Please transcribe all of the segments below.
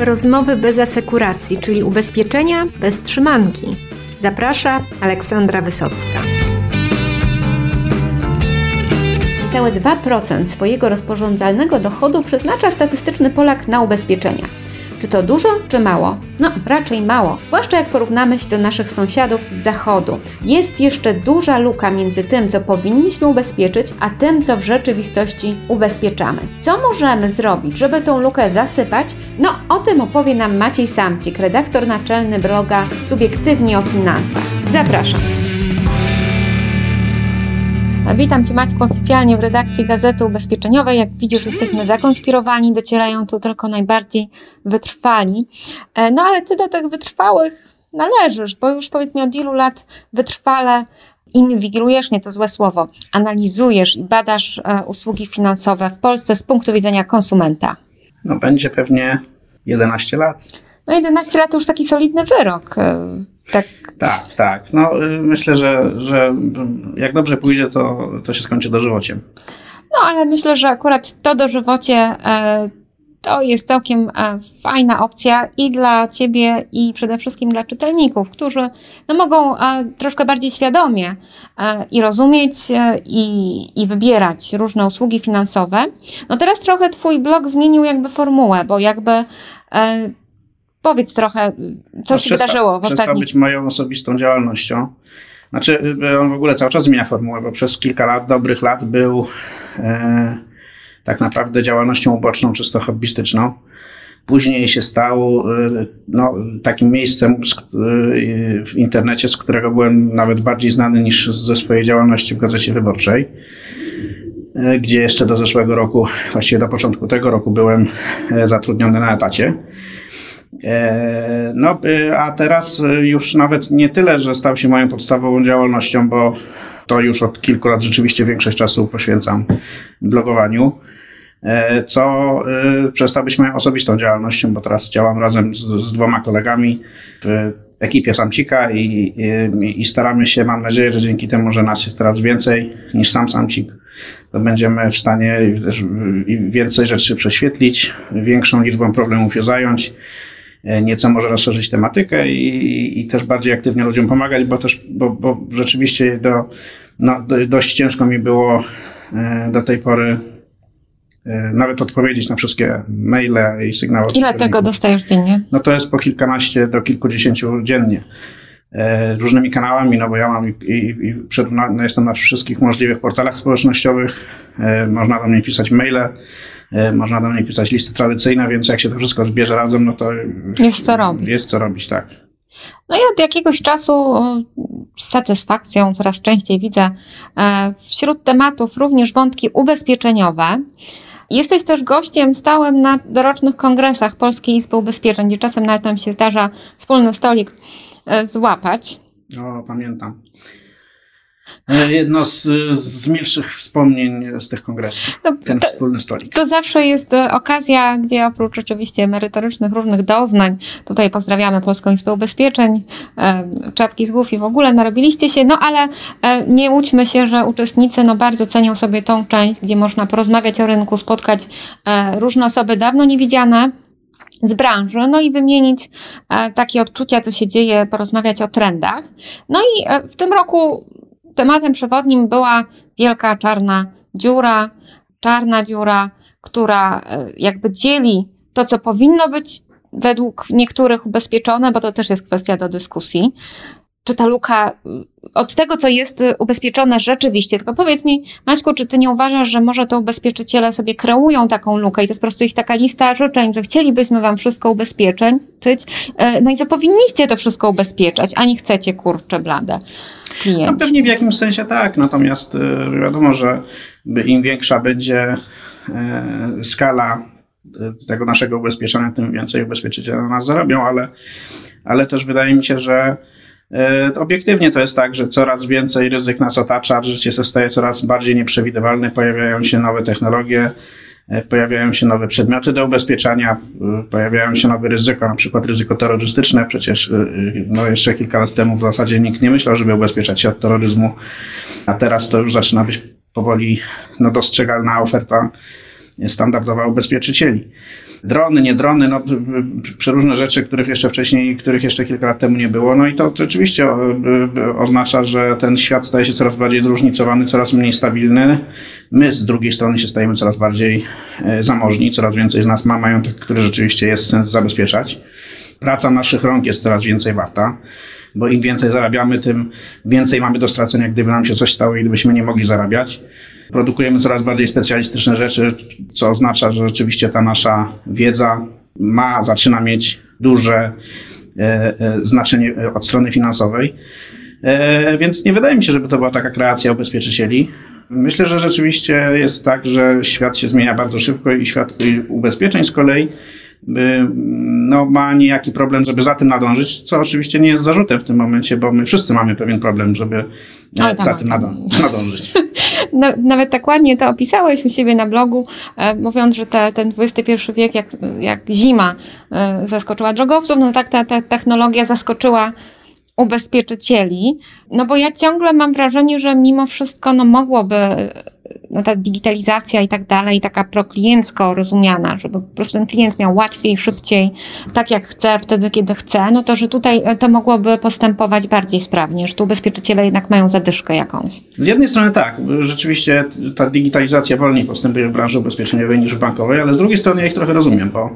Rozmowy bez asekuracji, czyli ubezpieczenia bez trzymanki. Zaprasza Aleksandra Wysocka. Całe 2% swojego rozporządzalnego dochodu przeznacza statystyczny Polak na ubezpieczenia. Czy to dużo, czy mało? No, raczej mało, zwłaszcza jak porównamy się do naszych sąsiadów z zachodu. Jest jeszcze duża luka między tym, co powinniśmy ubezpieczyć, a tym, co w rzeczywistości ubezpieczamy. Co możemy zrobić, żeby tą lukę zasypać? No, o tym opowie nam Maciej Samcik, redaktor naczelny bloga Subiektywnie o Finansach. Zapraszam. Witam Cię Maćku oficjalnie w redakcji Gazety Ubezpieczeniowej. Jak widzisz, jesteśmy zakonspirowani, docierają tu tylko najbardziej wytrwali. E, no ale Ty do tych wytrwałych należysz, bo już powiedzmy od ilu lat wytrwale inwigilujesz, nie to złe słowo, analizujesz i badasz e, usługi finansowe w Polsce z punktu widzenia konsumenta. No będzie pewnie 11 lat. No 11 lat to już taki solidny wyrok. Tak, tak. tak. No, y, myślę, że, że jak dobrze pójdzie, to, to się skończy dożywociem. No, ale myślę, że akurat to dożywocie e, to jest całkiem e, fajna opcja i dla Ciebie, i przede wszystkim dla czytelników, którzy no, mogą e, troszkę bardziej świadomie i rozumieć, i, i wybierać różne usługi finansowe. No teraz trochę Twój blog zmienił jakby formułę, bo jakby Powiedz trochę, co no, się przesta- wydarzyło w ostatnim... Przestał być moją osobistą działalnością. Znaczy, y, on w ogóle cały czas zmienia formułę, bo przez kilka lat, dobrych lat był e, tak naprawdę działalnością uboczną, czysto hobbystyczną. Później się stał e, no, takim miejscem e, w internecie, z którego byłem nawet bardziej znany niż ze swojej działalności w Gazecie Wyborczej, e, gdzie jeszcze do zeszłego roku, właściwie do początku tego roku byłem zatrudniony na etacie. E, no, y, a teraz y, już nawet nie tyle, że stał się moją podstawową działalnością, bo to już od kilku lat rzeczywiście większość czasu poświęcam blogowaniu, e, co y, przestał być moją osobistą działalnością, bo teraz działam razem z, z dwoma kolegami w ekipie Samcika i, i, i, staramy się, mam nadzieję, że dzięki temu, że nas jest teraz więcej niż sam Samcik, to będziemy w stanie też więcej rzeczy prześwietlić, większą liczbą problemów się zająć nieco może rozszerzyć tematykę i, i też bardziej aktywnie ludziom pomagać, bo też, bo, bo rzeczywiście do, no, dość ciężko mi było e, do tej pory e, nawet odpowiedzieć na wszystkie maile i sygnały. Ile tego dostajesz dziennie? No to jest po kilkanaście do kilkudziesięciu dziennie. Różnymi kanałami, no bo ja mam i, i, i przed, no, jestem na wszystkich możliwych portalach społecznościowych, można do mnie pisać maile, E, można do mnie pisać listy tradycyjne, więc jak się to wszystko zbierze razem, no to jest co robić. Jest co robić, tak. No i od jakiegoś czasu z satysfakcją coraz częściej widzę e, wśród tematów również wątki ubezpieczeniowe. Jesteś też gościem stałym na dorocznych kongresach Polskiej Izby Ubezpieczeń, gdzie czasem nawet nam się zdarza wspólny stolik e, złapać. O, pamiętam. E, jedno z, z milszych wspomnień z tych kongresów, no, ten to, wspólny stolik. To zawsze jest e, okazja, gdzie oprócz oczywiście merytorycznych różnych doznań, tutaj pozdrawiamy Polską Izbę Ubezpieczeń, e, czapki z głów i w ogóle narobiliście się, no ale nie łudźmy się, że uczestnicy no bardzo cenią sobie tą część, gdzie można porozmawiać o rynku, spotkać różne osoby dawno niewidziane, z branży, no i wymienić takie odczucia, co się dzieje, porozmawiać o trendach. No i w tym roku Tematem przewodnim była wielka czarna dziura, czarna dziura, która e, jakby dzieli to, co powinno być według niektórych ubezpieczone, bo to też jest kwestia do dyskusji. Czy ta luka od tego, co jest ubezpieczone rzeczywiście, tylko powiedz mi, Maćku, czy ty nie uważasz, że może to ubezpieczyciele sobie kreują taką lukę i to jest po prostu ich taka lista życzeń, że chcielibyśmy wam wszystko ubezpieczyć, e, no i wy powinniście to wszystko ubezpieczać, a nie chcecie, kurcze blade klienci. No pewnie w jakimś sensie tak, natomiast y, wiadomo, że im większa będzie e, skala y, tego naszego ubezpieczenia, tym więcej ubezpieczyciele na nas zarobią, ale, ale też wydaje mi się, że e, Obiektywnie to jest tak, że coraz więcej ryzyk nas otacza, życie staje coraz bardziej nieprzewidywalne, pojawiają się nowe technologie, pojawiają się nowe przedmioty do ubezpieczania, e, pojawiają się nowe ryzyko, na przykład ryzyko terrorystyczne. Przecież e, no jeszcze kilka lat temu w zasadzie nikt nie myślał, żeby ubezpieczać się od terroryzmu, a teraz to już zaczyna być powoli no, dostrzegalna oferta standardowa ubezpieczycieli. Drony, nie drony, no przeróżne rzeczy, których jeszcze wcześniej, których jeszcze kilka lat temu nie było. No i to, oczywiście oznacza, że ten świat staje się coraz bardziej zróżnicowany, coraz mniej stabilny. My z drugiej strony się stajemy coraz bardziej e, zamożni, coraz więcej z nas ma majątek, który rzeczywiście jest sens zabezpieczać. Praca naszych rąk jest coraz więcej warta bo im więcej zarabiamy, tym więcej mamy do stracenia, gdyby nam się coś stało i gdybyśmy nie mogli zarabiać. Produkujemy coraz bardziej specjalistyczne rzeczy, co oznacza, że rzeczywiście ta nasza wiedza ma, zaczyna mieć duże e, e, znaczenie od strony finansowej. E, więc nie wydaje mi się, żeby to była taka kreacja ubezpieczycieli. Myślę, że rzeczywiście jest tak, że świat się zmienia bardzo szybko i świat ubezpieczeń z kolei no, ma niejaki problem, żeby za tym nadążyć, co oczywiście nie jest zarzutem w tym momencie, bo my wszyscy mamy pewien problem, żeby e, za tym nadążyć. Nawet tak ładnie to opisałeś u siebie na blogu, e, mówiąc, że te, ten XXI wiek, jak, jak zima e, zaskoczyła drogowców, no tak ta, ta technologia zaskoczyła ubezpieczycieli. No bo ja ciągle mam wrażenie, że mimo wszystko no mogłoby no ta digitalizacja i tak dalej, taka prokliencko rozumiana, żeby po prostu ten klient miał łatwiej, szybciej, tak jak chce, wtedy kiedy chce, no to, że tutaj to mogłoby postępować bardziej sprawnie, że tu ubezpieczyciele jednak mają zadyszkę jakąś. Z jednej strony tak, rzeczywiście ta digitalizacja wolniej postępuje w branży ubezpieczeniowej niż w bankowej, ale z drugiej strony ja ich trochę rozumiem, bo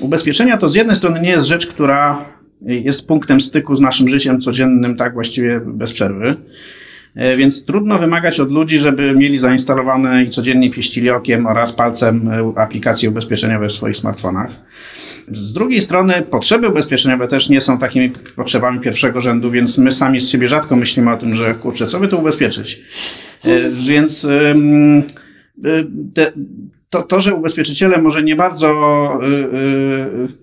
ubezpieczenia to z jednej strony nie jest rzecz, która jest punktem styku z naszym życiem codziennym, tak właściwie bez przerwy. E, więc trudno wymagać od ludzi, żeby mieli zainstalowane i codziennie pieścili okiem oraz palcem e, aplikacje ubezpieczeniowe w swoich smartfonach. Z drugiej strony potrzeby ubezpieczeniowe też nie są takimi potrzebami pierwszego rzędu, więc my sami z siebie rzadko myślimy o tym, że kurczę, co by tu ubezpieczyć. E, więc to, to, że ubezpieczyciele może nie bardzo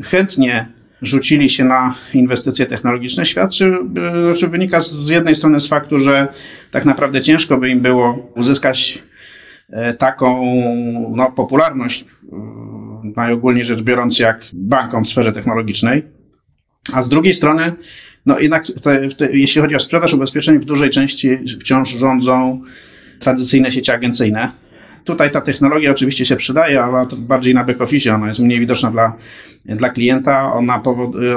chętnie rzucili się na inwestycje technologiczne, świadczy, znaczy wynika z jednej strony z faktu, że tak naprawdę ciężko by im było uzyskać e, taką no, popularność, e, najogólniej rzecz biorąc, jak bankom w sferze technologicznej. A z drugiej strony, no jednak te, te, jeśli chodzi o sprzedaż ubezpieczeń, w dużej części wciąż rządzą tradycyjne sieci agencyjne Tutaj ta technologia oczywiście się przydaje, ale to bardziej na back-office, ona jest mniej widoczna dla, dla klienta. Ona,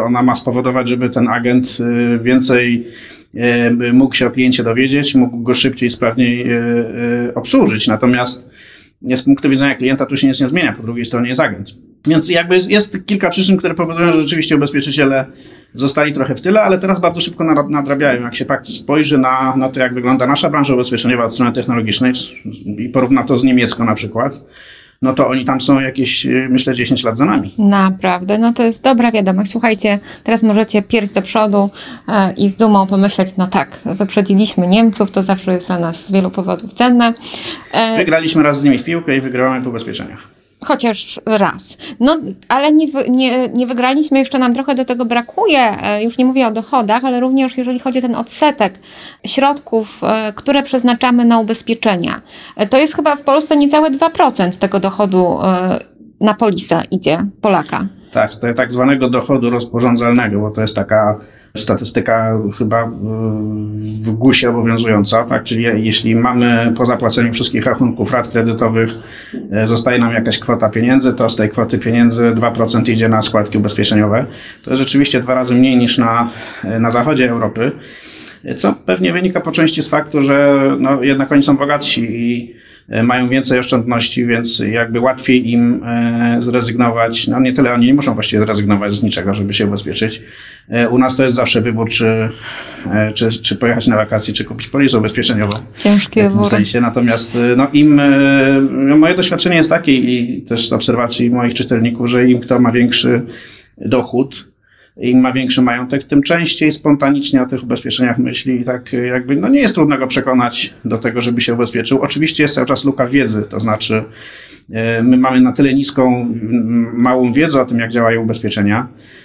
ona ma spowodować, żeby ten agent y, więcej y, mógł się o kliencie dowiedzieć, mógł go szybciej, sprawniej y, obsłużyć. Natomiast z punktu widzenia klienta tu się nic nie zmienia, po drugiej stronie jest agent. Więc jakby jest kilka przyczyn, które powodują, że rzeczywiście ubezpieczyciele zostali trochę w tyle, ale teraz bardzo szybko nadrabiają. Jak się pak spojrzy na, na to, jak wygląda nasza branża ubezpieczeniowa od strony technologicznej i porówna to z niemiecką na przykład, no to oni tam są jakieś, myślę, 10 lat za nami. Naprawdę, no to jest dobra wiadomość. Słuchajcie, teraz możecie pierść do przodu e, i z dumą pomyśleć, no tak, wyprzedziliśmy Niemców, to zawsze jest dla nas z wielu powodów cenne. E, Wygraliśmy raz z nimi w piłkę i wygramy w ubezpieczeniach. Chociaż raz. No, ale nie, nie, nie wygraliśmy, jeszcze nam trochę do tego brakuje. E, już nie mówię o dochodach, ale również jeżeli chodzi o ten odsetek środków, e, które przeznaczamy na ubezpieczenia. E, to jest chyba w Polsce niecałe 2% tego dochodu na polisa idzie Polaka. Tak, z tak zwanego dochodu rozporządzalnego, bo to jest taka statystyka chyba w GUS-ie obowiązująca, tak? Czyli jeśli mamy po zapłaceniu wszystkich rachunków rat kredytowych, e, zostaje nam jakaś kwota pieniędzy, to z tej kwoty pieniędzy 2% idzie na składki ubezpieczeniowe. To jest rzeczywiście dwa razy mniej niż na, e, na zachodzie Europy, co pewnie wynika po części z faktu, że no, jednak oni są bogatsi i mają więcej oszczędności, więc jakby łatwiej im e, zrezygnować. No nie tyle oni nie muszą właściwie zrezygnować z niczego, żeby się ubezpieczyć. E, u nas to jest zawsze wybór, czy, czy, czy pojechać na wakacje, czy kupić polisę ubezpieczeniową. Ciężkie wybór. Sensie. Natomiast no im, no moje doświadczenie jest takie i też z obserwacji moich czytelników, że im kto ma większy dochód, im ma większy majątek, tym częściej spontanicznie o tych ubezpieczeniach myśli i tak jakby, no nie jest trudno go przekonać do tego, żeby się ubezpieczył. Oczywiście jest cały czas luka wiedzy, to znaczy e, my mamy na tyle niską, małą wiedzę o tym, jak działają ubezpieczenia, e, e,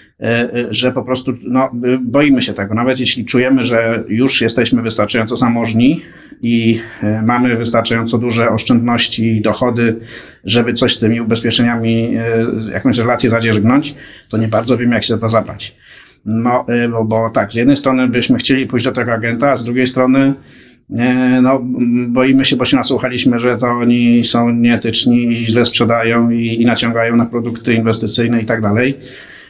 że po prostu no, boimy się tego. Nawet jeśli czujemy, że już jesteśmy wystarczająco zamożni, i e, mamy wystarczająco duże oszczędności i dochody, żeby coś z tymi ubezpieczeniami, e, jakąś relację zadzierzgnąć, to nie bardzo wiem, jak się to zabrać. No, e, bo, bo tak, z jednej strony byśmy chcieli pójść do tego agenta, a z drugiej strony E, No, boimy się, bo się nasłuchaliśmy, że to oni są nieetyczni i źle sprzedają i, i naciągają na produkty inwestycyjne i tak dalej.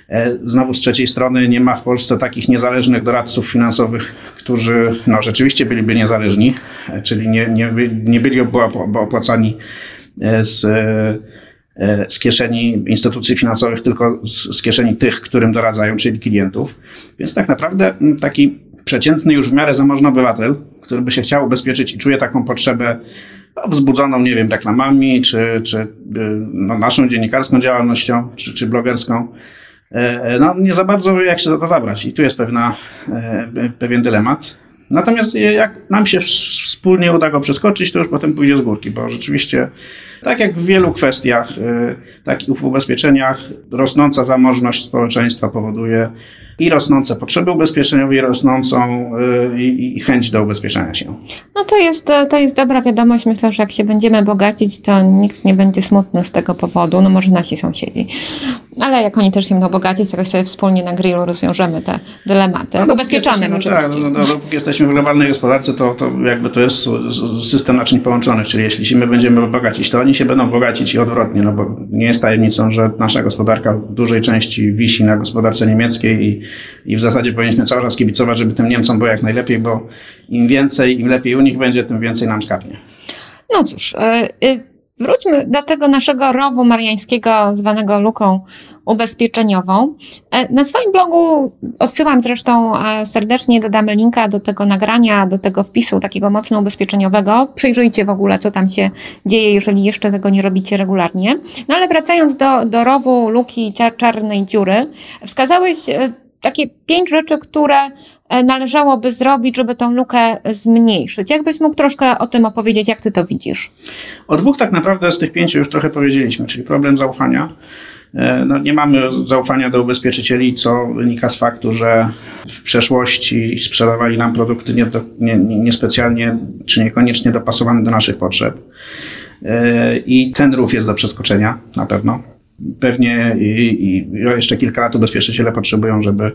E, Znowu z trzeciej strony nie ma w Polsce takich niezależnych doradców finansowych, którzy no, rzeczywiście byliby niezależni, e, czyli nie, nie, nie byli opłacani e, z, z kieszeni instytucji finansowych, tylko z, z kieszeni tych, którym doradzają, czyli klientów. Więc tak naprawdę taki przeciętny już w miarę zamożny obywatel, który by się chciał ubezpieczyć i czuje taką potrzebę no, wzbudzoną, nie wiem, reklamami, czy, czy y, no, naszą dziennikarską działalnością, czy, czy blogerską, no nie za bardzo jak się za to zabrać. I tu jest pewna, e, pewien dylemat. Natomiast jak nam się wspólnie uda go przeskoczyć, to już potem pójdzie z górki, bo rzeczywiście, tak jak w wielu kwestiach, e, tak i w ubezpieczeniach, rosnąca zamożność społeczeństwa powoduje i rosnące potrzeby ubezpieczeniowe, i rosnącą e, i, i chęć do ubezpieczenia się. No to jest, to jest dobra wiadomość. Myślę, że jak się będziemy bogacić, to nikt nie będzie smutny z tego powodu. No może nasi sąsiedzi. Ale jak oni też się będą bogacić, to jakoś sobie wspólnie na grillu rozwiążemy te dylematy. No, dopóki jesteśmy- oczywiście. Tak, no, no, dopóki jesteśmy w globalnej gospodarce, to, to jakby to jest system naczyń połączonych, czyli jeśli się my będziemy bogacić, to oni się będą bogacić i odwrotnie, no bo nie jest tajemnicą, że nasza gospodarka w dużej części wisi na gospodarce niemieckiej i, i w zasadzie powinniśmy cały czas kibicować, żeby tym Niemcom było jak najlepiej, bo im więcej, im lepiej u nich będzie, tym więcej nam skapnie. No cóż, e, e, wróćmy do tego naszego rowu mariańskiego, zwanego luką ubezpieczeniową. E, Na swoim blogu odsyłam zresztą serdecznie, dodamy linka do tego nagrania, do tego wpisu takiego mocno ubezpieczeniowego. Przyjrzyjcie w ogóle, co tam się dzieje, jeżeli jeszcze tego nie robicie regularnie. No ale wracając do, do rowu luki czar- czarnej dziury, wskazałeś takie pięć rzeczy, które e, należałoby zrobić, żeby tą lukę zmniejszyć. Jakbyś mógł troszkę o tym opowiedzieć, jak ty to widzisz? O dwóch tak naprawdę z tych pięciu już trochę powiedzieliśmy, czyli problem zaufania. E, No, nie mamy zaufania do ubezpieczycieli, co wynika z faktu, że w przeszłości sprzedawali nam produkty nie do, nie, nie- niespecjalnie czy niekoniecznie dopasowane do naszych potrzeb. E, I ten rów jest do przeskoczenia na pewno. Pewnie i, i jeszcze kilka lat ubezpieczyciele potrzebują, żeby,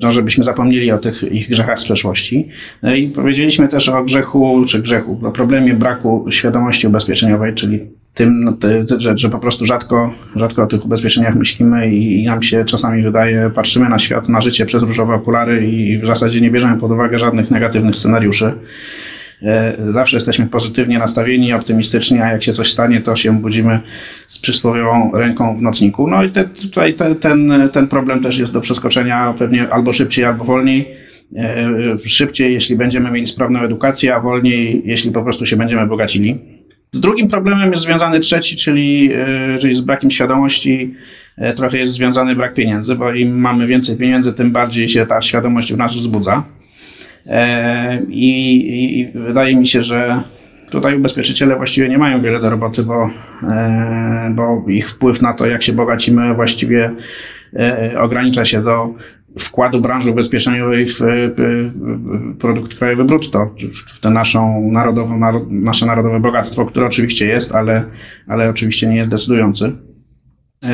no, żebyśmy zapomnieli o tych ich grzechach z przeszłości. No i powiedzieliśmy też o grzechu, czy grzechu, o problemie braku świadomości ubezpieczeniowej, czyli tym, no, ty, że, że po prostu rzadko, rzadko o tych ubezpieczeniach myślimy i, i nam się czasami wydaje, patrzymy na świat, na życie przez różowe okulary i w zasadzie nie bierzemy pod uwagę żadnych negatywnych scenariuszy. E, Zawsze jesteśmy pozytywnie nastawieni, optymistycznie, a jak się coś stanie, to się budzimy z przysłowiową ręką w nocniku. No i te, tutaj te, ten, ten problem też jest do przeskoczenia pewnie albo szybciej, albo wolniej. E, Szybciej, jeśli będziemy mieli sprawną edukację, a wolniej, jeśli po prostu się będziemy bogacili. Z drugim problemem jest związany trzeci, czyli, e, czyli z brakiem świadomości. Trochę jest związany brak pieniędzy, bo im mamy więcej pieniędzy, tym bardziej się ta świadomość w nas wzbudza. E, I, i, wydaje mi się, że tutaj ubezpieczyciele właściwie nie mają wiele do roboty, bo, e, bo ich wpływ na to, jak się bogacimy, właściwie e, ogranicza się do wkładu branży ubezpieczeniowej w, produkt krajowy brutto, w, tę naszą narodową, naro, nasze narodowe bogactwo, które oczywiście jest, ale, ale oczywiście nie jest decydujący.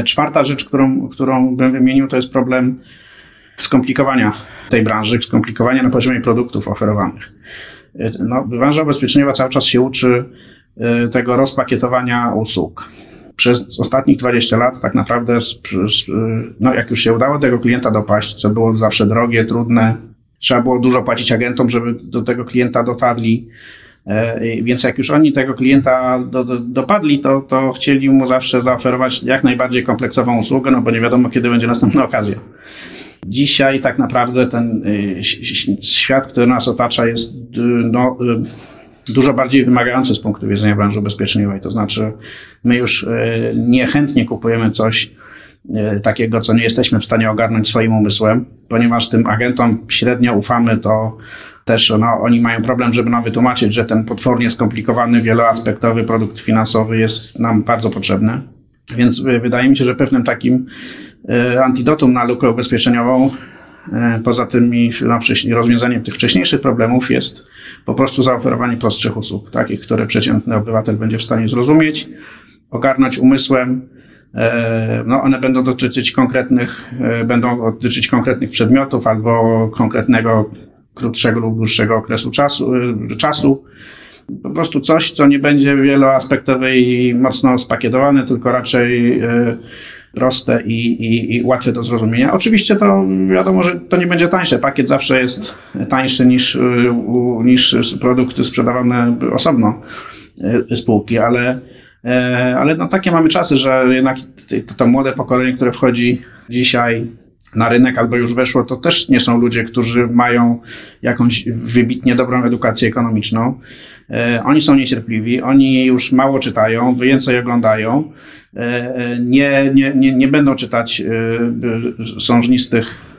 Czwarta rzecz, którą, którą bym wymienił, to jest problem skomplikowania tej branży, skomplikowania na poziomie produktów oferowanych. No, branża ubezpieczeniowa cały czas się uczy e, tego rozpakietowania usług. Przez ostatnich 20 lat tak naprawdę, z, no, jak już się udało tego klienta dopaść, co było zawsze drogie, trudne, trzeba było dużo płacić agentom, żeby do tego klienta dotarli. E, Więc jak już oni tego klienta do, do, dopadli, to, to chcieli mu zawsze zaoferować jak najbardziej kompleksową usługę, no bo nie wiadomo, kiedy będzie następna okazja. Dzisiaj tak naprawdę ten y, świat, który nas otacza, jest y, no, y, dużo bardziej wymagający z punktu widzenia branży ubezpieczeniowej. To znaczy, my już niechętnie kupujemy coś takiego, co nie jesteśmy w stanie ogarnąć swoim umysłem, ponieważ tym agentom średnio ufamy, to też no, oni mają problem, żeby nam wytłumaczyć, że ten potwornie skomplikowany, wieloaspektowy produkt finansowy jest nam bardzo potrzebny. Więc wydaje mi się, że pewnym takim y, antidotum na lukę ubezpieczeniową, y, poza tymi no, rozwiązaniem tych wcześniejszych problemów, jest po prostu zaoferowanie prostszych usług, takich, które przeciętny obywatel będzie w stanie zrozumieć, ogarnąć umysłem. E, No, one będą dotyczyć konkretnych, e, będą dotyczyć konkretnych przedmiotów albo konkretnego krótszego lub dłuższego okresu czasu. czasu. Po prostu coś, co nie będzie wieloaspektowe i mocno spakietowane, tylko raczej y, proste i, i, i łatwe do zrozumienia. Oczywiście to wiadomo, że to nie będzie tańsze. Pakiet zawsze jest tańszy niż, u- niż produkty sprzedawane osobno spółki, ale, e, ale no takie mamy czasy, że jednak to, to młode pokolenie, które wchodzi dzisiaj na rynek albo już weszło, to też nie są ludzie, którzy mają jakąś wybitnie dobrą edukację ekonomiczną. E, Oni są niecierpliwi, oni już mało czytają, więcej oglądają, e, e, nie, nie, nie, nie będą czytać sążnistych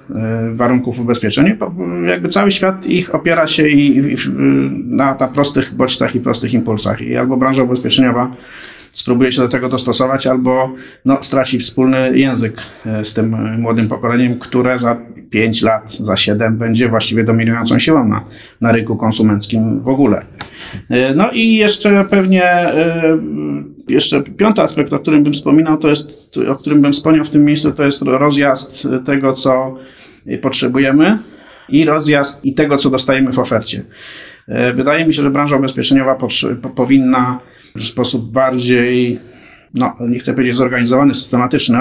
warunków ubezpieczeń. Jakby cały świat ich opiera się i, i, na, na prostych bodźcach i prostych impulsach. I albo branża ubezpieczeniowa spróbuje się do tego dostosować, albo no, straci wspólny język e, z tym e, młodym pokoleniem, które za 5 lat, za 7 będzie właściwie dominującą siłą na, na rynku konsumenckim w ogóle. E, No i jeszcze pewnie jeszcze piąty aspekt, o którym bym wspominał, to jest, o którym bym wspomniał w tym miejscu, to jest rozjazd tego, co potrzebujemy i rozjazd i tego, co dostajemy w ofercie. Wydaje mi się, że branża ubezpieczeniowa powinna w sposób bardziej, no nie chcę powiedzieć zorganizowany, systematyczny,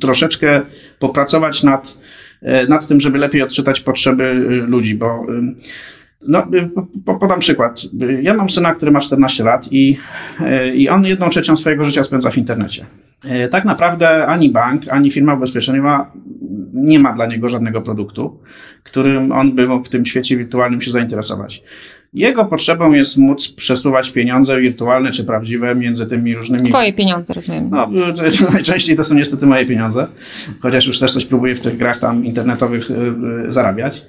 troszeczkę popracować nad, e, nad tym, żeby lepiej odczytać potrzeby y, ludzi, bo no, po- podam przykład. Ja mam syna, który ma 14 lat i, i on jedną trzecią swojego życia spędza w internecie. E, Tak naprawdę ani bank, ani firma ubezpieczeniowa nie ma dla niego żadnego produktu, którym on by mógł w tym świecie wirtualnym się zainteresować. Jego potrzebą jest móc przesuwać pieniądze wirtualne czy prawdziwe między tymi różnymi. Twoje pieniądze, rozumiem. No, y, najczęściej to są niestety moje pieniądze, chociaż już też coś próbuję w tych grach tam internetowych y, y, zarabiać.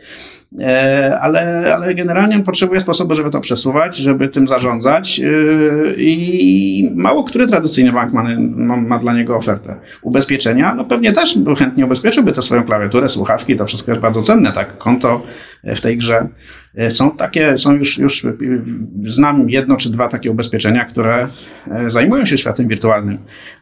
E, Ale, ale generalnie potrzebuję sposobu, żeby to przesuwać, żeby tym zarządzać y, i mało który tradycyjny bank ma, ma, ma dla niego ofertę. Ubezpieczenia, no pewnie też chętnie ubezpieczyłby tę swoją klawiaturę, słuchawki, to wszystko jest bardzo cenne, tak, konto w tej grze. E, Są takie, są już, już y, znam jedno czy dwa takie ubezpieczenia, które e, zajmują się światem wirtualnym,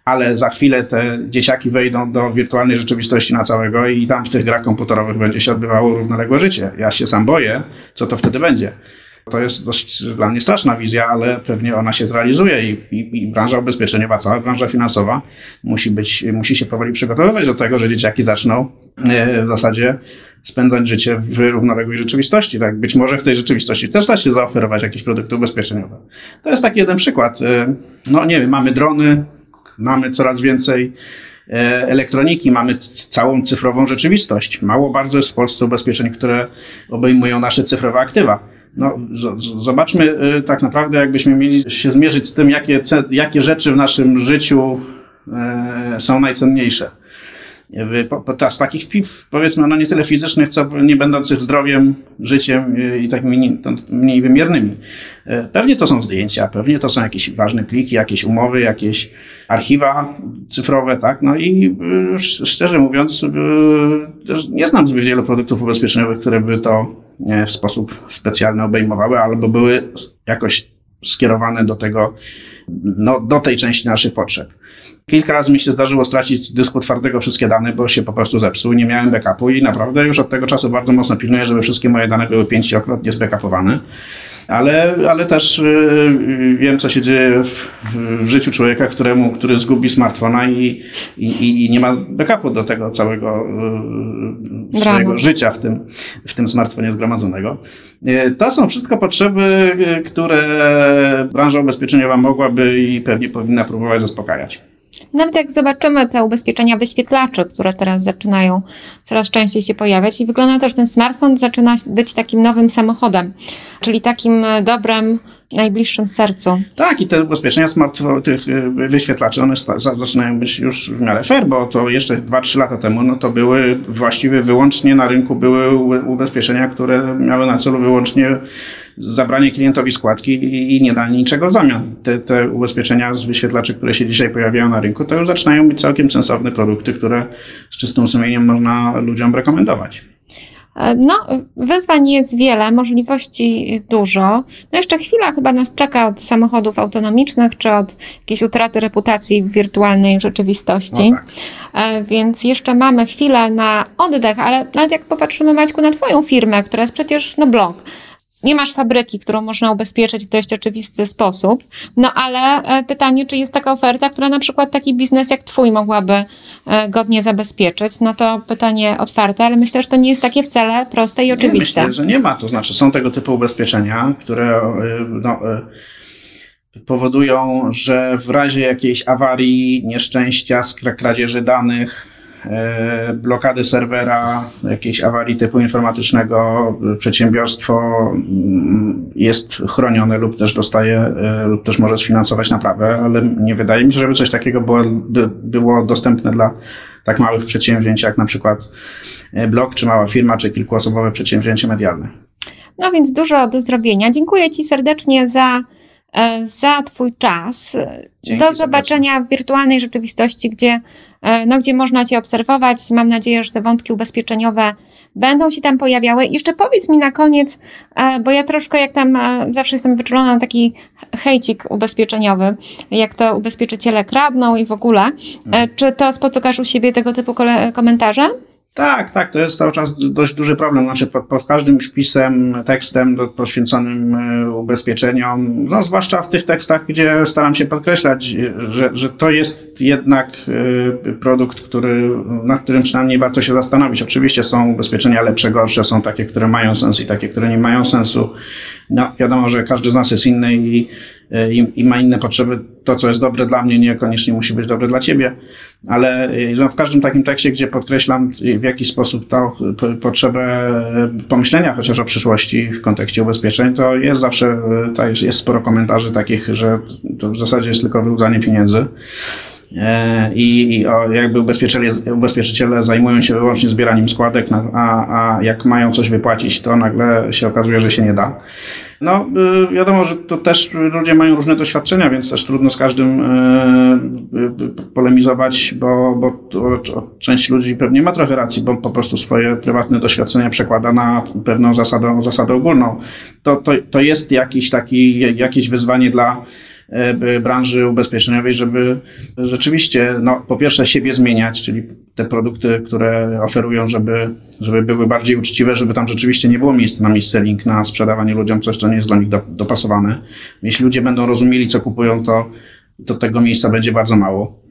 ale za chwilę te dzieciaki wejdą do wirtualnej rzeczywistości na całego i tam w tych grach komputerowych będzie się odbywało równoległe życie. Ja się sam boję, co to wtedy będzie. To jest dość dla mnie straszna wizja, ale pewnie ona się zrealizuje i, i, i branża ubezpieczeniowa, cała branża finansowa musi być, musi się powoli przygotowywać do tego, że dzieciaki zaczną e, w zasadzie spędzać życie w równoległej rzeczywistości. Tak? Być może w tej rzeczywistości też da się zaoferować jakieś produkty ubezpieczeniowe. To jest taki jeden przykład. E, No nie wiem, mamy drony, mamy coraz więcej e, elektroniki, mamy całą cyfrową rzeczywistość. Mało bardzo jest w Polsce ubezpieczeń, które obejmują nasze cyfrowe aktywa. No, zobaczmy e, tak naprawdę, jakbyśmy mieli się zmierzyć z tym, jakie, jakie rzeczy w naszym życiu e, są najcenniejsze. Jakby po- po- Z takich powiedzmy, no nie tyle fizycznych, co nie będących zdrowiem, życiem y, i tak mniej, wymiernymi. E, Pewnie to są zdjęcia, pewnie to są jakieś ważne pliki, jakieś umowy, jakieś archiwa cyfrowe, tak? No i y, sz- szczerze mówiąc, y, nie znam zbyt wielu produktów ubezpieczeniowych, które by to e, w sposób specjalny obejmowały, albo były jakoś skierowane do tego, no, do tej części naszych potrzeb. Kilka razy mi się zdarzyło stracić z dysku twardego wszystkie dane, bo się po prostu zepsuł. Nie miałem backupu i naprawdę już od tego czasu bardzo mocno pilnuję, żeby wszystkie moje dane były pięciokrotnie zbackupowane. Ale, ale też yy, wiem, co się dzieje w, w życiu człowieka, któremu, który zgubi smartfona i, i, i nie ma backupu do tego całego yy, swojego Brawo. życia w tym, w tym smartfonie zgromadzonego. To są wszystko potrzeby, które branża ubezpieczeniowa mogłaby i pewnie powinna próbować zaspokajać. Nawet jak zobaczymy te ubezpieczenia wyświetlaczy, które teraz zaczynają coraz częściej się pojawiać i wygląda to, że ten smartfon zaczyna być takim nowym samochodem, czyli takim dobrem najbliższym sercu. Tak, i te ubezpieczenia smartfon, tych y, wyświetlaczy, one zaczynają być już w miarę fair, bo to jeszcze 2-3 lata temu, no to były właściwie wyłącznie na rynku były ubezpieczenia, które miały na celu wyłącznie zabranie klientowi składki i, i nie danie niczego w zamian. Te, te ubezpieczenia z wyświetlaczy, które się dzisiaj pojawiają na rynku, to już zaczynają być całkiem sensowne produkty, które z czystym sumieniem można ludziom rekomendować. E, no, wyzwań jest wiele, możliwości dużo. No jeszcze chwila chyba nas czeka od samochodów autonomicznych, czy od jakiejś utraty reputacji w wirtualnej rzeczywistości. No tak. E, Więc jeszcze mamy chwilę na oddech, ale nawet jak popatrzymy, Maćku, na Twoją firmę, która jest przecież no blog, nie masz fabryki, którą można ubezpieczyć w dość oczywisty sposób. No ale e, pytanie, czy jest taka oferta, która na przykład taki biznes jak Twój mogłaby godnie zabezpieczyć? No to pytanie otwarte, ale myślę, że to nie jest takie wcale proste i Nie, oczywiste. myślę, że nie ma. To znaczy, są tego typu ubezpieczenia, które y, no, y, powodują, że w razie jakiejś awarii, nieszczęścia, kradzieży danych, blokady serwera, jakiejś awarii typu informatycznego, y, przedsiębiorstwo mm, jest chronione lub też dostaje, y, lub też może sfinansować naprawę, ale nie wydaje mi się, żeby coś takiego było, by, było dostępne dla tak małych przedsięwzięć, jak na przykład blog, czy mała firma, czy kilkuosobowe przedsięwzięcie medialne. No więc dużo do zrobienia. Dziękuję Ci serdecznie za, e, za Twój czas. Dzięki do zobaczenia w wirtualnej rzeczywistości, gdzie, e, no, gdzie można Cię obserwować. Mam nadzieję, że te wątki ubezpieczeniowe będą się tam pojawiały. Jeszcze powiedz mi na koniec, e, bo ja troszkę jak tam e, zawsze jestem wyczulona na taki hejcik ubezpieczeniowy, jak to ubezpieczyciele kradną i w ogóle. E, Czy to spotykasz u siebie tego typu komentarze? Tak, tak, to jest cały czas dość duży problem. Znaczy, pod, pod każdym wpisem, tekstem do, poświęconym y, ubezpieczeniom, no, zwłaszcza w tych tekstach, gdzie staram się podkreślać, że, że to jest jednak y, produkt, który, nad którym przynajmniej warto się zastanowić. Oczywiście są ubezpieczenia lepsze, gorsze, są takie, które mają sens i takie, które nie mają sensu. No, wiadomo, że każdy z nas jest inny i, y, i, i ma inne potrzeby. To, co jest dobre dla mnie, niekoniecznie musi być dobre dla ciebie, ale y, no, w każdym takim tekście, gdzie podkreślam y, w jaki sposób tą p- potrzebę y, pomyślenia chociaż o przyszłości w kontekście ubezpieczeń, to jest zawsze, y, to jest, jest sporo komentarzy takich, że to w zasadzie jest tylko wyłudzanie pieniędzy. E, I, i o, jakby ubezpieczyciele, ubezpieczyciele zajmują się wyłącznie zbieraniem składek, a, a jak mają coś wypłacić, to nagle się okazuje, że się nie da. No, y, wiadomo, że to też ludzie mają różne doświadczenia, więc też trudno z każdym y, y, polemizować, bo, bo część ludzi pewnie ma trochę racji, bo po prostu swoje prywatne doświadczenia przekłada na pewną zasadę, zasadę ogólną. To, to, to jest jakiś taki, jakieś wyzwanie dla e, branży ubezpieczeniowej, żeby rzeczywiście, no, po pierwsze siebie zmieniać, czyli te produkty, które oferują, żeby, żeby były bardziej uczciwe, żeby tam rzeczywiście nie było miejsca na mis-selling, na sprzedawanie ludziom coś, co nie jest dla nich do, dopasowane. Jeśli ludzie będą rozumieli, co kupują, to, to tego miejsca będzie bardzo mało.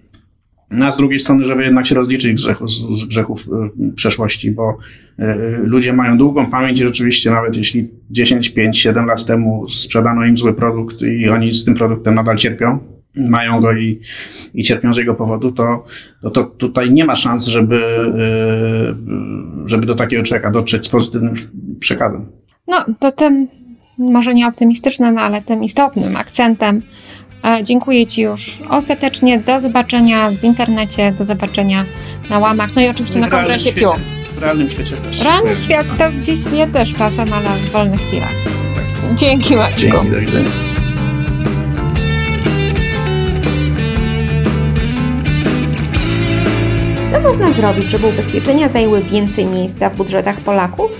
No a z drugiej strony, żeby jednak się rozliczyć grzechu, z, z grzechów y, przeszłości, bo y, ludzie mają długą pamięć i rzeczywiście nawet jeśli 10, 5, 7 lat temu sprzedano im zły produkt i oni z tym produktem nadal cierpią, mają go i, i cierpią z jego powodu, to, to, to tutaj nie ma szans, żeby, y, żeby do takiego człowieka dotrzeć z pozytywnym przekazem. No, to tym może nie optymistycznym, ale tym istotnym akcentem dziękuję Ci już ostatecznie. Do zobaczenia w internecie, do zobaczenia na łamach, no i oczywiście na kongresie świecie- PIU. W realnym świecie też. Realny świat to gdzieś ja też czasem, ale w wolnych chwilach. Dzięki Maćku. Dzięki, do widzenia. Co można zrobić, żeby ubezpieczenia zajęły więcej miejsca w budżetach Polaków?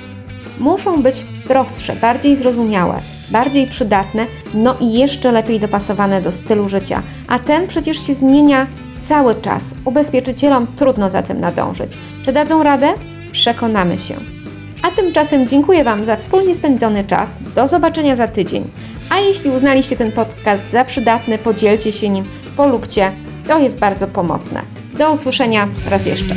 Muszą być prostsze, bardziej zrozumiałe, bardziej przydatne, no i jeszcze lepiej dopasowane do stylu życia. A ten przecież się zmienia cały czas. Ubezpieczycielom trudno za tym nadążyć. Czy dadzą radę? Przekonamy się. A tymczasem dziękuję Wam za wspólnie spędzony czas. Do zobaczenia za tydzień. A jeśli uznaliście ten podcast za przydatny, podzielcie się nim, polubcie. To jest bardzo pomocne. Do usłyszenia raz jeszcze.